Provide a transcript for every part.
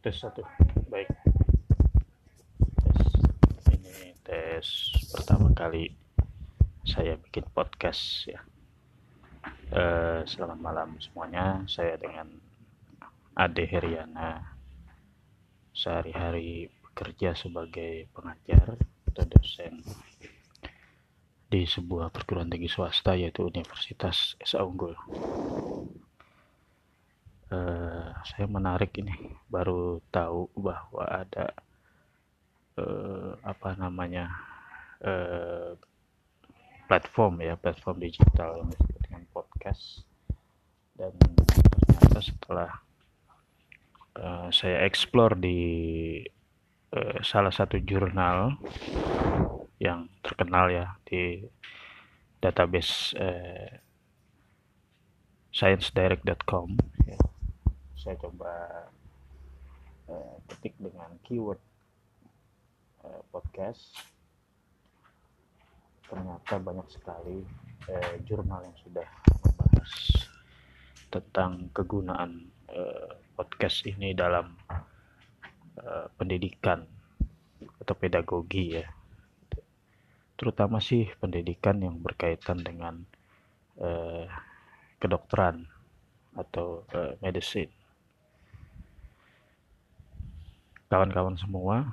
tes satu. Baik. Tes. Ini tes pertama kali saya bikin podcast ya. Eh, selamat malam semuanya. Saya dengan Ade Heriana. Sehari-hari bekerja sebagai pengajar atau dosen di sebuah perguruan tinggi swasta yaitu Universitas Esa Unggul uh, saya menarik ini baru tahu bahwa ada uh, apa namanya uh, platform ya platform digital yang disebut dengan podcast dan ternyata setelah uh, saya explore di uh, salah satu jurnal yang terkenal ya di database uh, sciencedirect.com ya. Saya coba uh, ketik dengan keyword uh, podcast ternyata banyak sekali uh, jurnal yang sudah membahas tentang kegunaan uh, podcast ini dalam uh, pendidikan atau pedagogi ya terutama sih pendidikan yang berkaitan dengan uh, kedokteran atau uh, medicine. Kawan-kawan semua,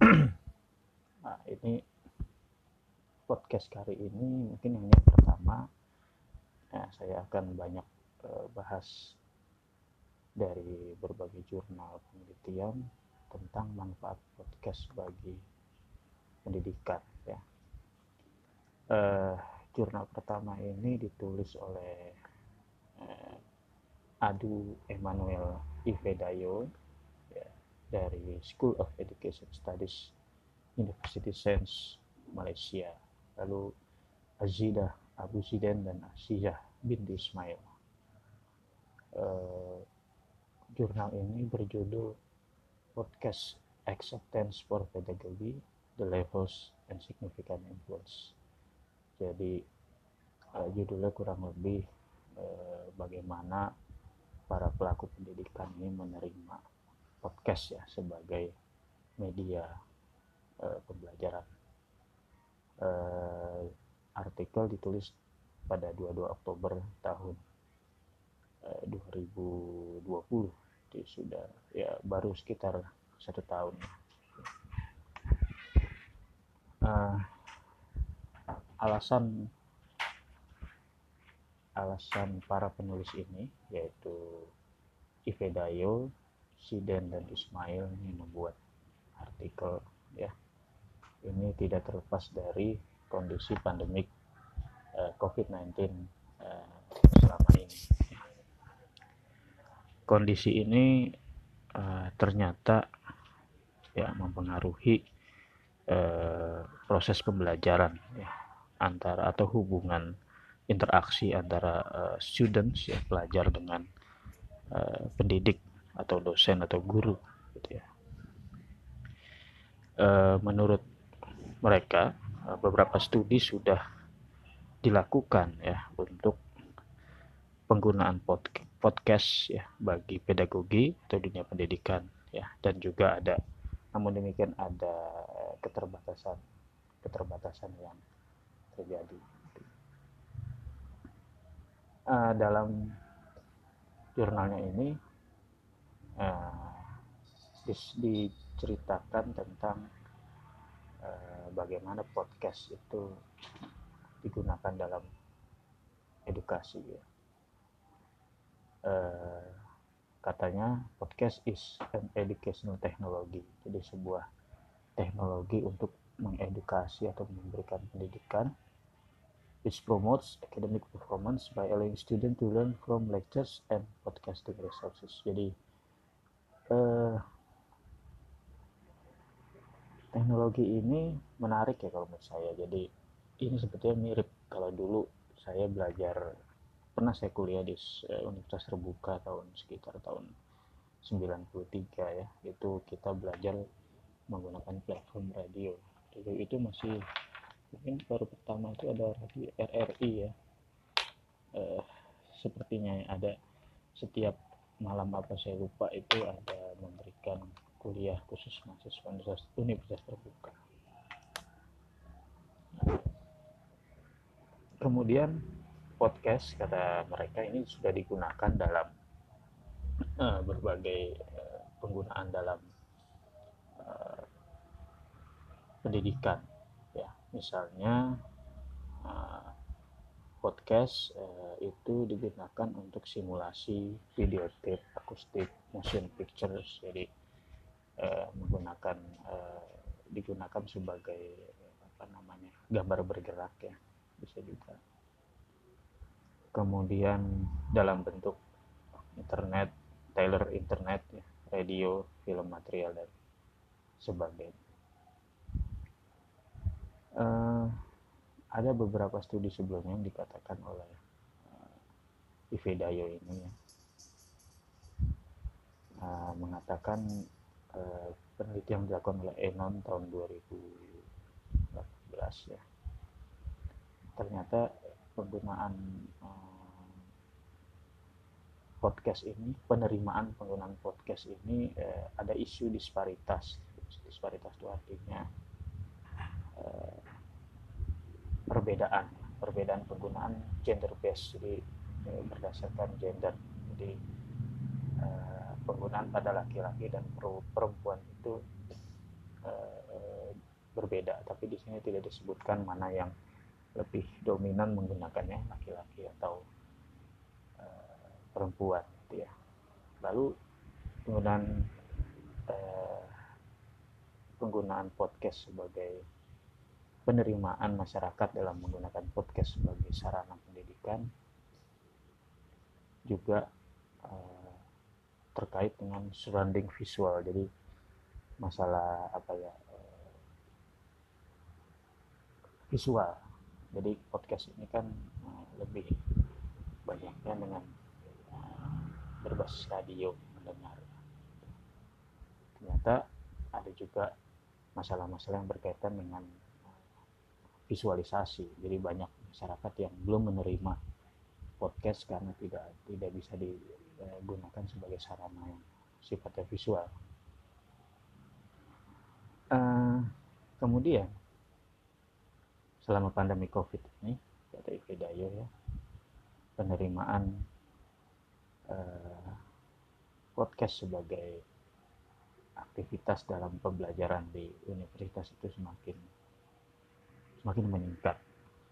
nah, ini podcast kali ini mungkin yang, pertama, nah, saya akan banyak uh, bahas dari berbagai jurnal penelitian tentang manfaat podcast bagi pendidikan ya. Uh, jurnal pertama ini ditulis oleh uh, Adu Emmanuel Ivedayo dari School of Education Studies University Science Malaysia. Lalu Azidah Abu Ziden dan Asiyah bin Ismail. Uh, jurnal ini berjudul Podcast Acceptance for Pedagogy The Levels and Significant Influence. Jadi uh, judulnya kurang lebih uh, bagaimana para pelaku pendidikan ini menerima podcast ya sebagai media uh, pembelajaran. Uh, artikel ditulis pada 22 Oktober tahun uh, 2020 jadi sudah ya baru sekitar satu tahun. Uh, alasan alasan para penulis ini yaitu Ivedayo, Siden dan Ismail ini membuat artikel ya ini tidak terlepas dari kondisi pandemik eh, COVID-19 uh, eh, selama ini. Kondisi ini uh, ternyata ya mempengaruhi uh, proses pembelajaran ya antara atau hubungan interaksi antara uh, students ya pelajar dengan uh, pendidik atau dosen atau guru gitu ya. Uh, menurut mereka uh, beberapa studi sudah dilakukan ya untuk penggunaan pod podcast ya bagi pedagogi atau dunia pendidikan ya dan juga ada namun demikian ada keterbatasan keterbatasan yang terjadi uh, dalam jurnalnya ini uh, diceritakan tentang uh, bagaimana podcast itu digunakan dalam edukasi ya. Uh, katanya podcast is an educational technology jadi sebuah teknologi untuk mengedukasi atau memberikan pendidikan which promotes academic performance by allowing students to learn from lectures and podcasting resources. Jadi uh, teknologi ini menarik ya kalau menurut saya. Jadi ini sebetulnya mirip kalau dulu saya belajar pernah saya kuliah di uh, Universitas Terbuka tahun sekitar tahun 93 ya. Itu kita belajar menggunakan platform radio. Dulu itu masih mungkin baru pertama itu ada RRI ya uh, sepertinya ada setiap malam apa saya lupa itu ada memberikan kuliah khusus mahasiswa universitas terbuka. Kemudian podcast kata mereka ini sudah digunakan dalam uh, berbagai uh, penggunaan dalam uh, pendidikan ya misalnya uh, podcast uh, itu digunakan untuk simulasi video tape akustik motion pictures jadi uh, menggunakan uh, digunakan sebagai apa namanya gambar bergerak ya bisa juga kemudian dalam bentuk internet, Taylor internet, ya, radio, film material dan sebagainya. Uh, ada beberapa studi sebelumnya yang dikatakan oleh uh, ini ya, uh, mengatakan uh, penelitian yang dilakukan oleh Enon tahun 2018 ya. Ternyata penggunaan um, podcast ini penerimaan penggunaan podcast ini eh, ada isu disparitas. Disparitas itu artinya perbedaan perbedaan penggunaan gender based. Jadi eh, berdasarkan gender. Jadi eh, penggunaan pada laki-laki dan perempuan itu eh, berbeda. Tapi di sini tidak disebutkan mana yang lebih dominan menggunakannya laki-laki atau perempuan gitu ya. Lalu penggunaan penggunaan podcast sebagai penerimaan masyarakat dalam menggunakan podcast sebagai sarana pendidikan juga uh, terkait dengan surrounding visual. Jadi masalah apa ya visual. Jadi podcast ini kan uh, lebih banyaknya dengan berbasis radio mendengar. Ternyata ada juga masalah-masalah yang berkaitan dengan visualisasi. Jadi banyak masyarakat yang belum menerima podcast karena tidak tidak bisa digunakan sebagai sarana yang sifatnya visual. Uh, kemudian selama pandemi covid ini kata Ife Dayo ya penerimaan uh, podcast sebagai aktivitas dalam pembelajaran di universitas itu semakin semakin meningkat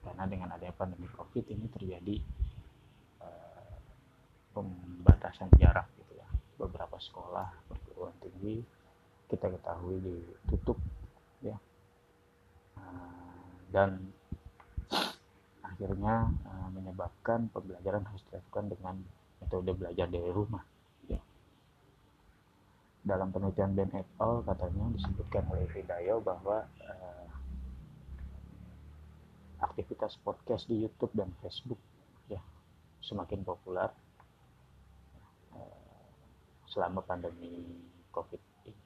karena dengan adanya pandemi covid ini terjadi uh, pembatasan jarak gitu ya beberapa sekolah perguruan tinggi kita ketahui ditutup ya uh, dan akhirnya uh, menyebabkan pembelajaran harus dilakukan dengan metode belajar dari rumah. Ya. Dalam penelitian Ben et al. katanya disebutkan oleh Vidayo bahwa uh, aktivitas podcast di YouTube dan Facebook ya semakin populer uh, selama pandemi COVID ini.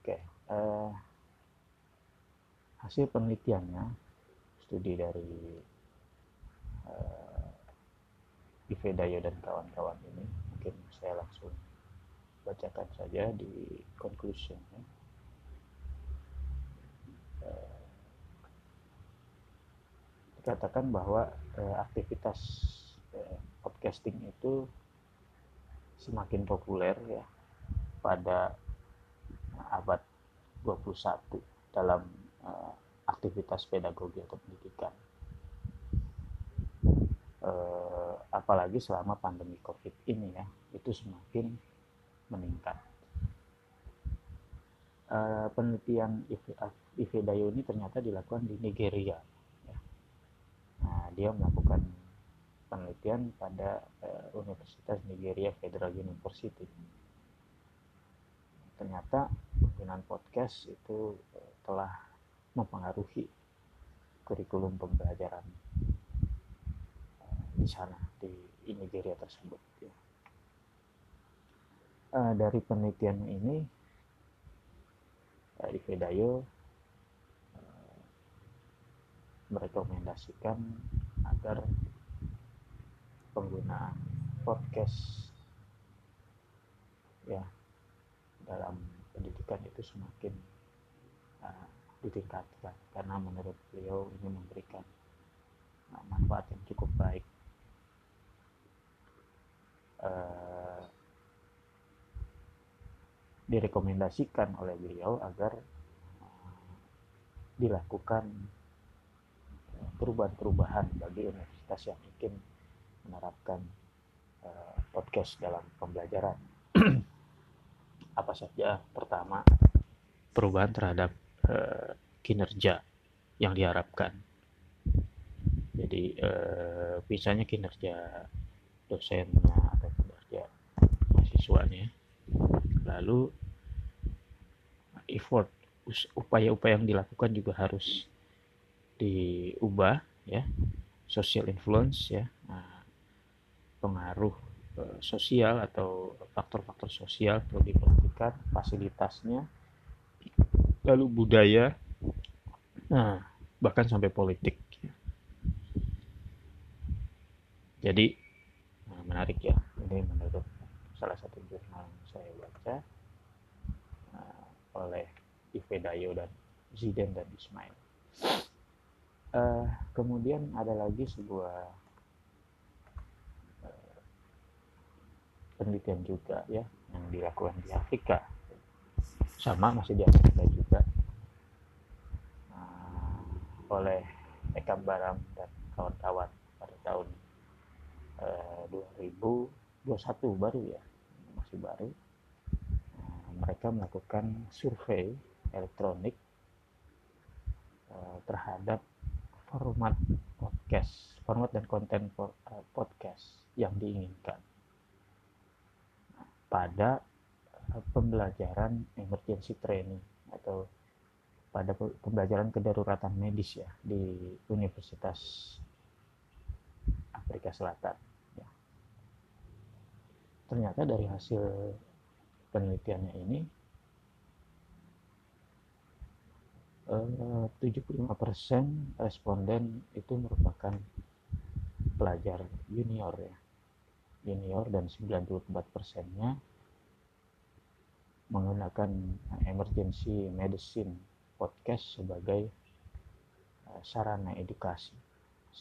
Oke. Uh, hasil penelitiannya studi dari uh, Ive Dayo dan kawan-kawan ini mungkin saya langsung bacakan saja di conclusionnya uh, dikatakan bahwa uh, aktivitas uh, podcasting itu semakin populer ya pada abad 21 dalam uh, aktivitas pedagogi atau pendidikan. Uh, apalagi selama pandemi COVID ini ya, itu semakin meningkat. Uh, penelitian Ifedayo ini ternyata dilakukan di Nigeria. Dia melakukan penelitian pada uh, Universitas Nigeria Federal University. Ternyata penggunaan podcast itu uh, telah mempengaruhi kurikulum pembelajaran eh, di sana di Nigeria tersebut. Ya. Uh, dari penelitian ini dari Vedayo uh, merekomendasikan agar penggunaan podcast ya dalam pendidikan itu semakin uh, ditingkatkan. Karena menurut beliau ini memberikan uh, manfaat yang cukup baik uh, direkomendasikan oleh beliau agar uh, dilakukan perubahan-perubahan bagi universitas yang ingin menerapkan uh, podcast dalam pembelajaran. Apa saja? Pertama, perubahan terhadap uh, kinerja yang diharapkan. Jadi, uh, misalnya kinerja dosennya atau kinerja mahasiswanya. Lalu, effort, upaya-upaya yang dilakukan juga harus diubah ya. Social influence ya. Nah, pengaruh uh, sosial atau faktor-faktor sosial perlu diperhatikan fasilitasnya lalu budaya nah bahkan sampai politik ya. jadi nah, menarik ya. Ini menurut salah satu jurnal yang saya baca uh, oleh Ivedayo dan Ziden dan Ismail uh, kemudian ada lagi sebuah uh, penelitian juga ya yang dilakukan di Afrika. Sama masih di Afrika juga. Uh, oleh Eka Baram dan kawan-kawan pada tahun uh, 2021 baru ya masih baru. Mereka melakukan survei elektronik terhadap format podcast, format dan konten eh, podcast yang diinginkan pada eh, pembelajaran emergency training atau pada pembelajaran kedaruratan medis ya di Universitas Afrika Selatan. Ya. Ternyata dari hasil penelitiannya ini 75% eh, responden itu merupakan pelajar junior ya. Junior dan 94 persennya menggunakan emergency medicine podcast sebagai uh, sarana edukasi.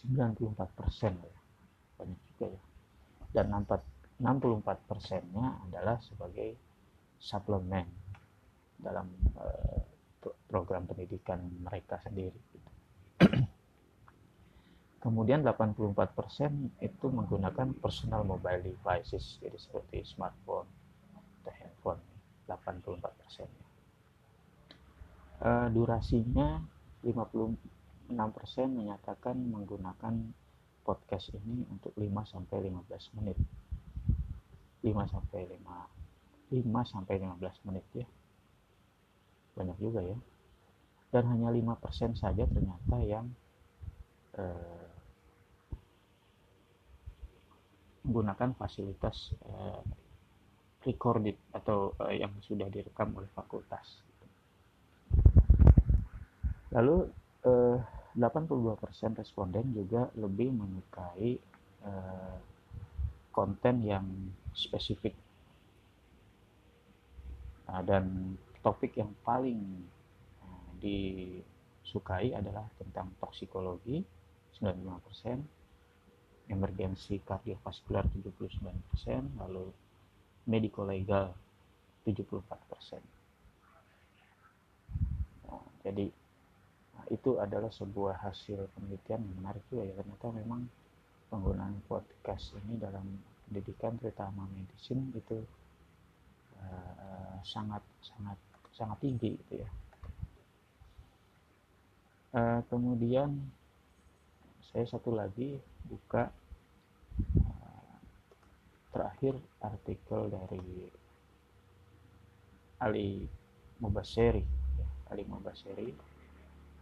94 persen ya. Banyak juga ya. Dan 64 persennya adalah sebagai suplemen dalam uh, program pendidikan mereka sendiri. Kemudian 84% itu menggunakan personal mobile devices, jadi seperti smartphone atau handphone, 84%. Uh, durasinya 56% menyatakan menggunakan podcast ini untuk 5 sampai 15 menit. 5 sampai 5 5 sampai 15 menit ya banyak juga ya dan hanya 5% saja ternyata yang eh, menggunakan fasilitas eh, recorded atau eh, yang sudah direkam oleh fakultas. Lalu eh, 82% responden juga lebih menyukai eh, konten yang spesifik. Nah, dan topik yang paling disukai adalah tentang toksikologi 95%, emergensi kardiovaskular 79%, lalu medico legal 74%. Nah, jadi nah, itu adalah sebuah hasil penelitian yang menarik juga ya. Ternyata memang penggunaan podcast ini dalam pendidikan terutama medicine itu uh, sangat sangat sangat tinggi gitu ya uh, kemudian saya satu lagi buka uh, terakhir artikel dari Ali Mubaseri ya, Ali Mubaseri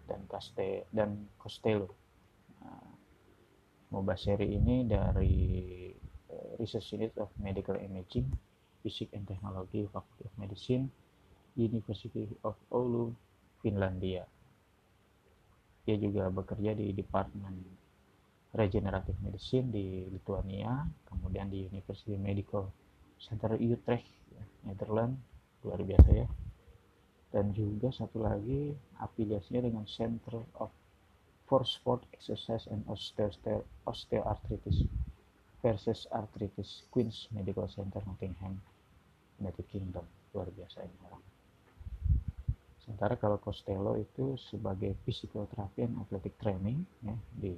dan Caste dan Costello uh, Mubaseri ini dari uh, Research Unit of Medical Imaging Physics and Technology Faculty of Medicine University of Oulu, Finlandia. Dia juga bekerja di Departemen Regenerative Medicine di Lithuania, kemudian di University Medical Center Utrecht Netherlands. Luar biasa ya. Dan juga satu lagi afiliasinya dengan Center of for Sport Exercise and Osteoarthritis versus Arthritis Queens Medical Center Nottingham United Kingdom. Luar biasa ini orang sementara kalau Costello itu sebagai physical therapy and athletic training ya, di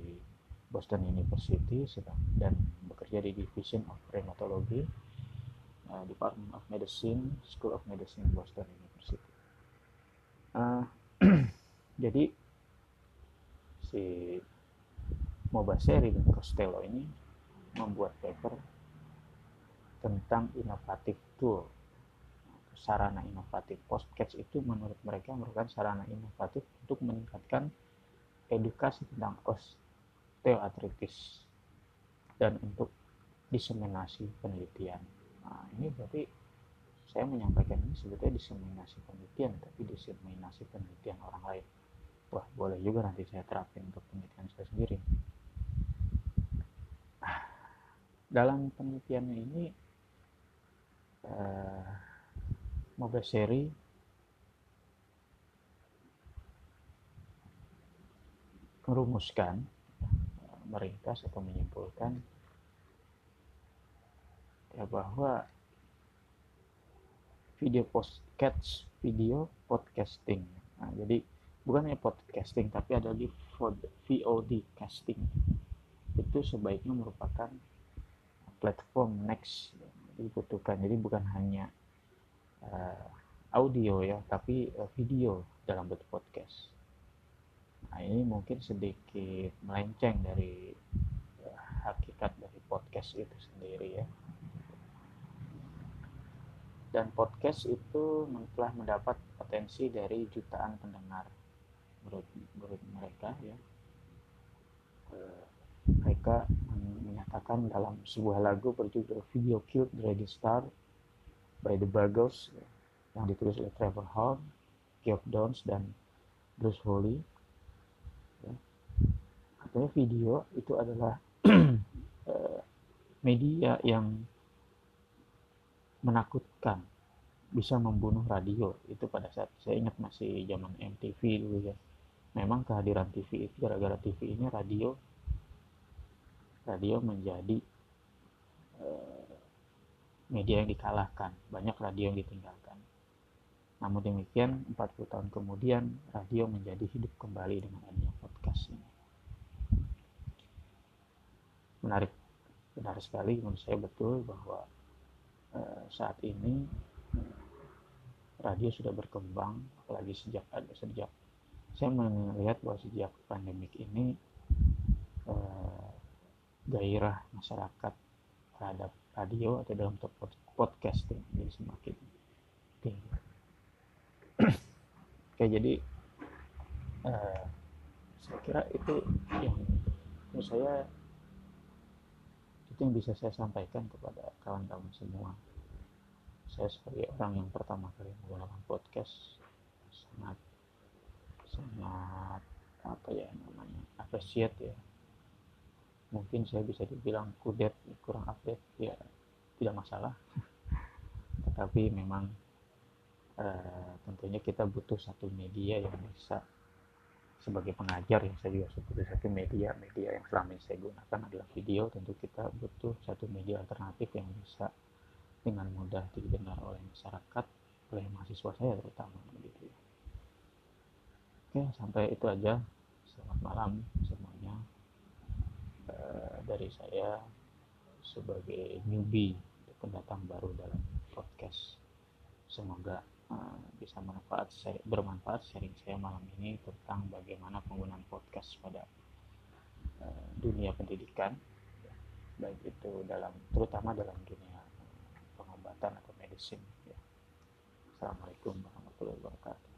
Boston University sedang dan bekerja di Division of Rheumatology uh, Department of Medicine School of Medicine Boston University. Uh, jadi si Mobaseri dan Costello ini membuat paper tentang inovatif tool sarana inovatif. Postcatch itu menurut mereka merupakan sarana inovatif untuk meningkatkan edukasi tentang osteoartritis dan untuk diseminasi penelitian. Nah, ini berarti saya menyampaikan ini sebetulnya diseminasi penelitian, tapi diseminasi penelitian orang lain. Wah, boleh juga nanti saya terapin untuk penelitian saya sendiri. Dalam penelitiannya ini, eh, 15 seri. Merumuskan meringkas atau menyimpulkan ya bahwa video podcast video podcasting. Nah, jadi bukannya podcasting tapi ada di VOD casting. Itu sebaiknya merupakan platform next dibutuhkan. Jadi bukan hanya uh, audio ya tapi uh, video dalam bentuk podcast Nah, ini mungkin sedikit melenceng dari ya, hakikat dari podcast itu sendiri ya. Dan podcast itu telah mendapat atensi dari jutaan pendengar menurut, menurut mereka ya. Mereka menyatakan dalam sebuah lagu berjudul Video Killed Dragon Star by the ya, yang ditulis oleh Trevor Horn, Geoff Downs, dan Bruce Holly Artinya video itu adalah eh, media yang menakutkan bisa membunuh radio. Itu pada saat saya ingat masih zaman MTV dulu ya. Memang kehadiran TV itu gara-gara TV ini radio radio menjadi media yang dikalahkan banyak radio yang ditinggalkan. Namun demikian 40 tahun kemudian radio menjadi hidup kembali dengan adanya podcast ini. Menarik benar sekali menurut saya betul bahwa uh, saat ini radio sudah berkembang apalagi sejak ada sejak saya melihat bahwa sejak pandemik ini uh, gairah masyarakat terhadap radio atau dalam podcasting jadi semakin tinggi. Oke jadi uh, saya kira itu yang menurut saya itu yang bisa saya sampaikan kepada kawan-kawan semua saya sebagai orang yang pertama kali menggunakan podcast sangat sangat apa ya namanya appreciate ya mungkin saya bisa dibilang kudet kurang update ya tidak masalah. Tetapi memang uh, tentunya kita butuh satu media yang bisa sebagai pengajar yang saya juga seperti satu media media yang selama ini saya gunakan adalah video. Tentu kita butuh satu media alternatif yang bisa dengan mudah didengar oleh masyarakat oleh mahasiswa saya terutama begitu ya. oke sampai itu aja. Selamat malam semuanya e, dari saya sebagai newbie pendatang baru dalam podcast semoga Eh, bisa manfaat saya bermanfaat sharing saya malam ini tentang bagaimana penggunaan podcast pada uh, dunia pendidikan baik itu dalam terutama dalam dunia pengobatan atau medicine ya. Assalamualaikum warahmatullahi wabarakatuh